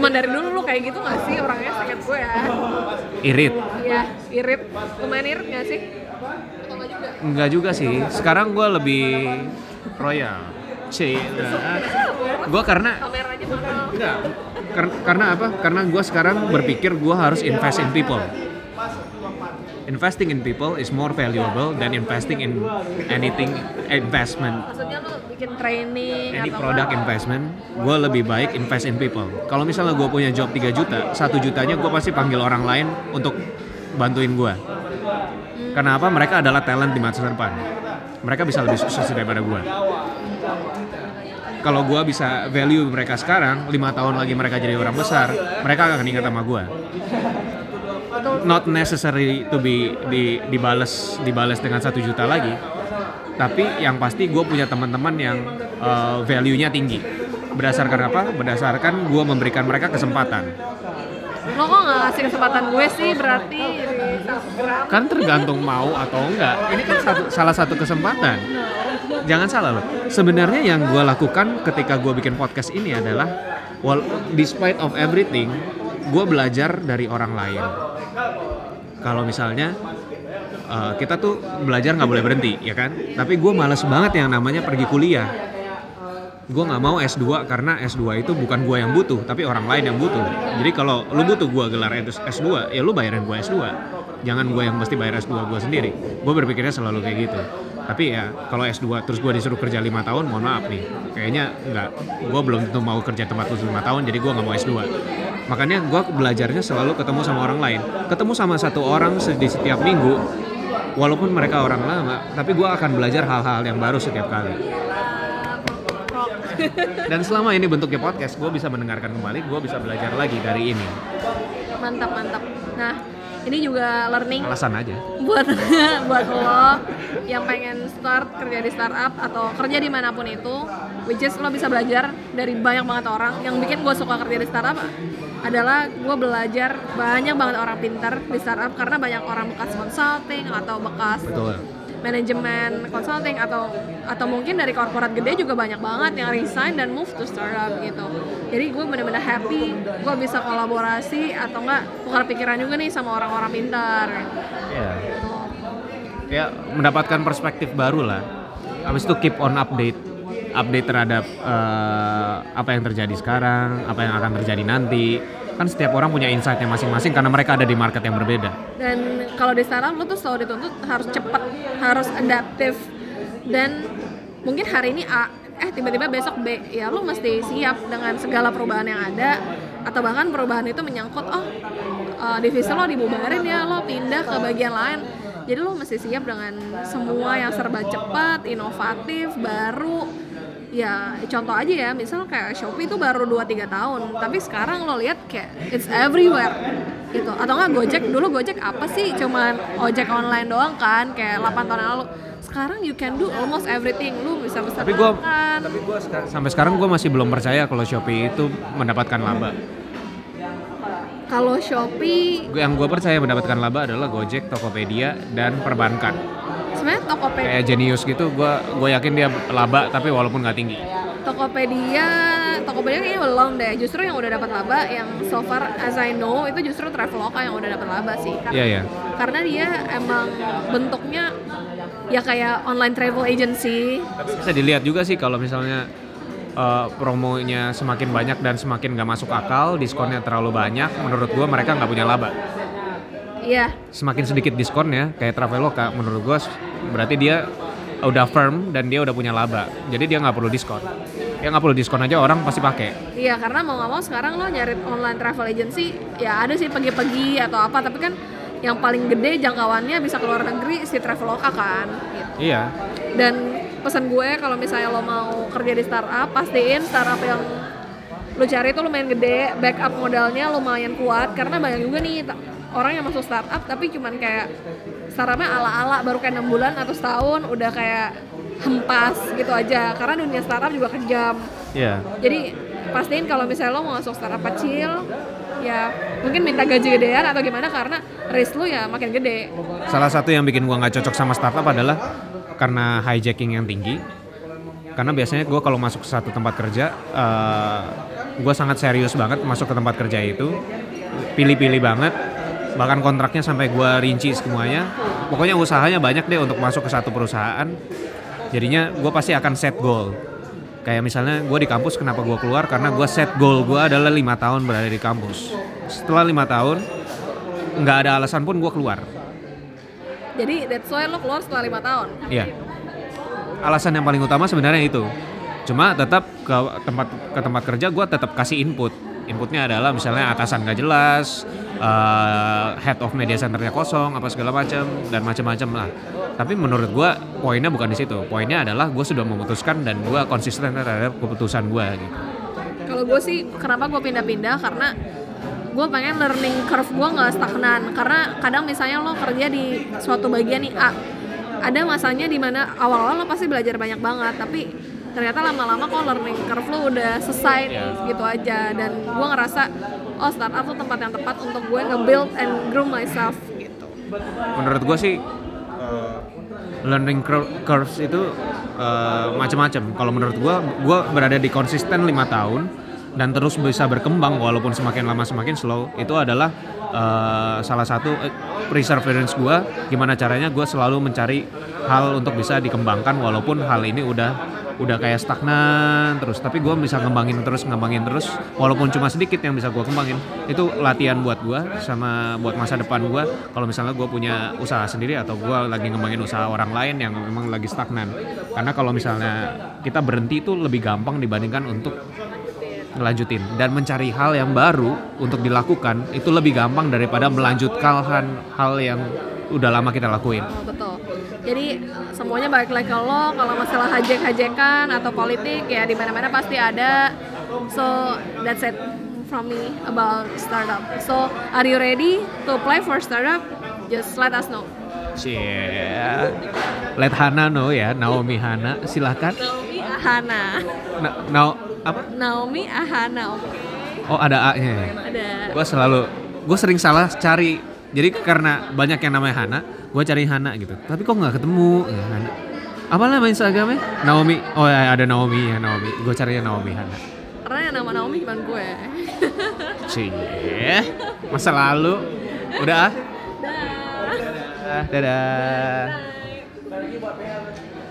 Emang dari dulu lu kayak gitu gak sih orangnya sakit gue ya? Irit, Iya, irit. Lumayan irit gak sih? Enggak juga? enggak juga sih. Sekarang gue lebih royal. Cina. Gue karena Kameranya mahal. Enggak. Kar- karena apa? Karena gue sekarang berpikir gue harus invest in people. Investing in people is more valuable than investing in anything investment. Maksudnya lu bikin training Any atau product apa? investment, gue lebih baik invest in people. Kalau misalnya gue punya job 3 juta, satu jutanya gue pasti panggil orang lain untuk bantuin gue. Karena apa? Mereka adalah talent di masa depan. mereka bisa lebih sukses daripada gue kalau gue bisa value mereka sekarang lima tahun lagi mereka jadi orang besar mereka akan ingat sama gue not necessary to be di, dibales dibales dengan satu juta lagi. Tapi yang pasti gue punya teman-teman yang uh, value-nya tinggi. Berdasarkan apa? Berdasarkan gue memberikan mereka kesempatan. Lo kok nggak ngasih kesempatan gue sih? Berarti kan tergantung mau atau enggak. Ini kan satu, salah satu kesempatan. Jangan salah loh. Sebenarnya yang gue lakukan ketika gue bikin podcast ini adalah well, despite of everything gue belajar dari orang lain. Kalau misalnya uh, kita tuh belajar nggak boleh berhenti ya kan? Tapi gue males banget yang namanya pergi kuliah. Gue nggak mau S2 karena S2 itu bukan gue yang butuh tapi orang lain yang butuh. Jadi kalau lu butuh gue gelar S2 ya lu bayarin gue S2 jangan gue yang mesti bayar S2 gue sendiri. Gue berpikirnya selalu kayak gitu. Tapi ya kalau S2 terus gue disuruh kerja lima tahun mohon maaf nih. Kayaknya nggak gue belum tentu mau kerja tempat lu lima tahun jadi gue nggak mau S2 makanya gue belajarnya selalu ketemu sama orang lain. Ketemu sama satu orang di setiap minggu walaupun mereka orang lama tapi gue akan belajar hal-hal yang baru setiap kali. Dan selama ini bentuknya podcast gue bisa mendengarkan kembali gue bisa belajar lagi dari ini. Mantap mantap. Nah ini juga learning alasan aja. buat buat lo yang pengen start kerja di startup atau kerja di mana pun itu which is lo bisa belajar dari banyak banget orang yang bikin gue suka kerja di startup adalah gue belajar banyak banget orang pintar di startup karena banyak orang bekas consulting atau bekas betul. manajemen consulting atau atau mungkin dari korporat gede juga banyak banget yang resign dan move to startup gitu. Jadi gue bener-bener happy gue bisa kolaborasi atau enggak tukar pikiran juga nih sama orang-orang pintar. Ya ya mendapatkan perspektif baru lah. Habis itu keep on update update terhadap uh, apa yang terjadi sekarang apa yang akan terjadi nanti. Kan setiap orang punya insightnya masing-masing karena mereka ada di market yang berbeda. Dan kalau di startup lo tuh selalu dituntut harus cepat harus adaptif. Dan mungkin hari ini A eh tiba-tiba besok B ya lo mesti siap dengan segala perubahan yang ada. Atau bahkan perubahan itu menyangkut oh uh, divisi lo dibubarin ya lo pindah ke bagian lain. Jadi lo mesti siap dengan semua yang serba cepat inovatif baru ya contoh aja ya misal kayak Shopee itu baru 2-3 tahun tapi sekarang lo lihat kayak it's everywhere gitu. Atau enggak Gojek dulu Gojek apa sih? Cuman ojek online doang kan kayak 8 tahun lalu. Sekarang you can do almost everything. Lu bisa pesan tapi gua makan. tapi gua sampai sekarang gue masih belum percaya kalau Shopee itu mendapatkan laba. Kalau Shopee yang gue percaya mendapatkan laba adalah Gojek, Tokopedia, dan perbankan. Sebenarnya Tokopedia Kayak Genius gitu, gue gue yakin dia laba tapi walaupun nggak tinggi. Tokopedia Tokopedia kayaknya belum deh justru yang udah dapat laba yang so far as I know itu justru Traveloka yang udah dapat laba sih karena, Iya ya. karena dia emang bentuknya ya kayak online travel agency Bisa dilihat juga sih kalau misalnya eh, promonya semakin banyak dan semakin nggak masuk akal, diskonnya terlalu banyak, menurut gue mereka nggak punya laba. iya Semakin sedikit diskonnya, kayak Traveloka, menurut gue berarti dia udah firm dan dia udah punya laba. Jadi dia nggak perlu diskon. Dia nggak perlu diskon aja orang pasti pakai. Iya karena mau nggak mau sekarang lo nyari online travel agency ya ada sih pergi-pergi atau apa tapi kan yang paling gede jangkauannya bisa keluar negeri si Traveloka kan gitu. Iya. Dan pesan gue kalau misalnya lo mau kerja di startup pastiin startup yang lo cari itu lumayan gede, backup modalnya lumayan kuat karena banyak juga nih orang yang masuk startup tapi cuman kayak startupnya ala-ala baru kayak enam bulan atau setahun udah kayak hempas gitu aja. Karena dunia startup juga kejam. Iya. jadi pastiin kalau misalnya lo mau masuk startup kecil ya mungkin minta gaji gedean atau gimana karena risk lo ya makin gede. Salah satu yang bikin gua nggak cocok sama startup adalah karena hijacking yang tinggi. Karena biasanya gua kalau masuk ke satu tempat kerja, eh gue sangat serius banget masuk ke tempat kerja itu, pilih-pilih banget, bahkan kontraknya sampai gua rinci semuanya. Pokoknya usahanya banyak deh untuk masuk ke satu perusahaan. Jadinya gue pasti akan set goal. Kayak misalnya gue di kampus kenapa gue keluar karena gue set goal gue adalah lima tahun berada di kampus. Setelah lima tahun nggak ada alasan pun gue keluar. jadi that's why lo keluar setelah lima tahun Iya. Alasan yang paling utama sebenarnya itu. Cuma tetap ke tempat ke tempat kerja gue tetap kasih input. Inputnya adalah misalnya atasan gak jelas, eh, head of media centernya kosong apa segala macam dan macam-macam lah. Tapi menurut gue poinnya bukan di situ. Poinnya adalah gue sudah memutuskan dan gue konsisten terhadap keputusan gue gitu. Kalau gue sih kenapa gue pindah-pindah? Karena gue pengen learning curve gue nggak stagnan. Karena kadang misalnya lo kerja di suatu bagian nih A ada masanya di mana awal-awal lo pasti belajar banyak banget. Tapi ternyata lama-lama kok learning curve lo udah selesai Iya. gitu aja dan gue ngerasa oh startup tuh tempat yang tepat untuk gue nge-build and grow myself gitu menurut gue sih eh, learning cur- curves itu eh, macam-macam. Kalau menurut gue, gue berada di konsisten lima tahun dan terus bisa berkembang walaupun semakin lama semakin slow. Itu adalah eh, salah satu eh, perseverance gue. Gimana caranya gue selalu mencari hal untuk bisa dikembangkan walaupun hal ini udah udah kayak stagnan terus. Tapi gue bisa ngembangin terus ngembangin terus. Walaupun cuma sedikit yang bisa gue kembangin. Itu latihan buat gue sama buat masa depan gue kalau misalnya gue punya usaha sendiri atau gue lagi ngembangin usaha orang lain yang memang lagi stagnan. Karena kalau misalnya kita berhenti itu lebih gampang dibandingkan untuk ngelanjutin. Dan mencari hal yang baru untuk dilakukan itu lebih gampang daripada melanjutkan hal- hal yang udah lama kita lakuin. Oh, betul. Jadi semuanya balik lagi ke lo. Kalau masalah hajek-hajekan atau politik ya di mana-mana pasti ada. So that's it from me about startup. So are you ready to apply for startup? Just let us know. Cie. Let Hana know ya, Naomi Hana, silakan. Naomi Ahana. Na, Nao- apa? Naomi Ahana, oke. Oh ada A-nya ya. Ada. Gue selalu, gue sering salah cari. Jadi karena banyak yang namanya Hana, gue cari Hana gitu. Tapi kok nggak ketemu ya, Hana. Apa nama Instagramnya? Naomi. Oh ya ada Naomi ya Naomi. Gue carinya Naomi Hana. Karena yang nama Naomi cuma gue. Cie. Masa lalu. Udah ah? Dah. Dadah. Dah.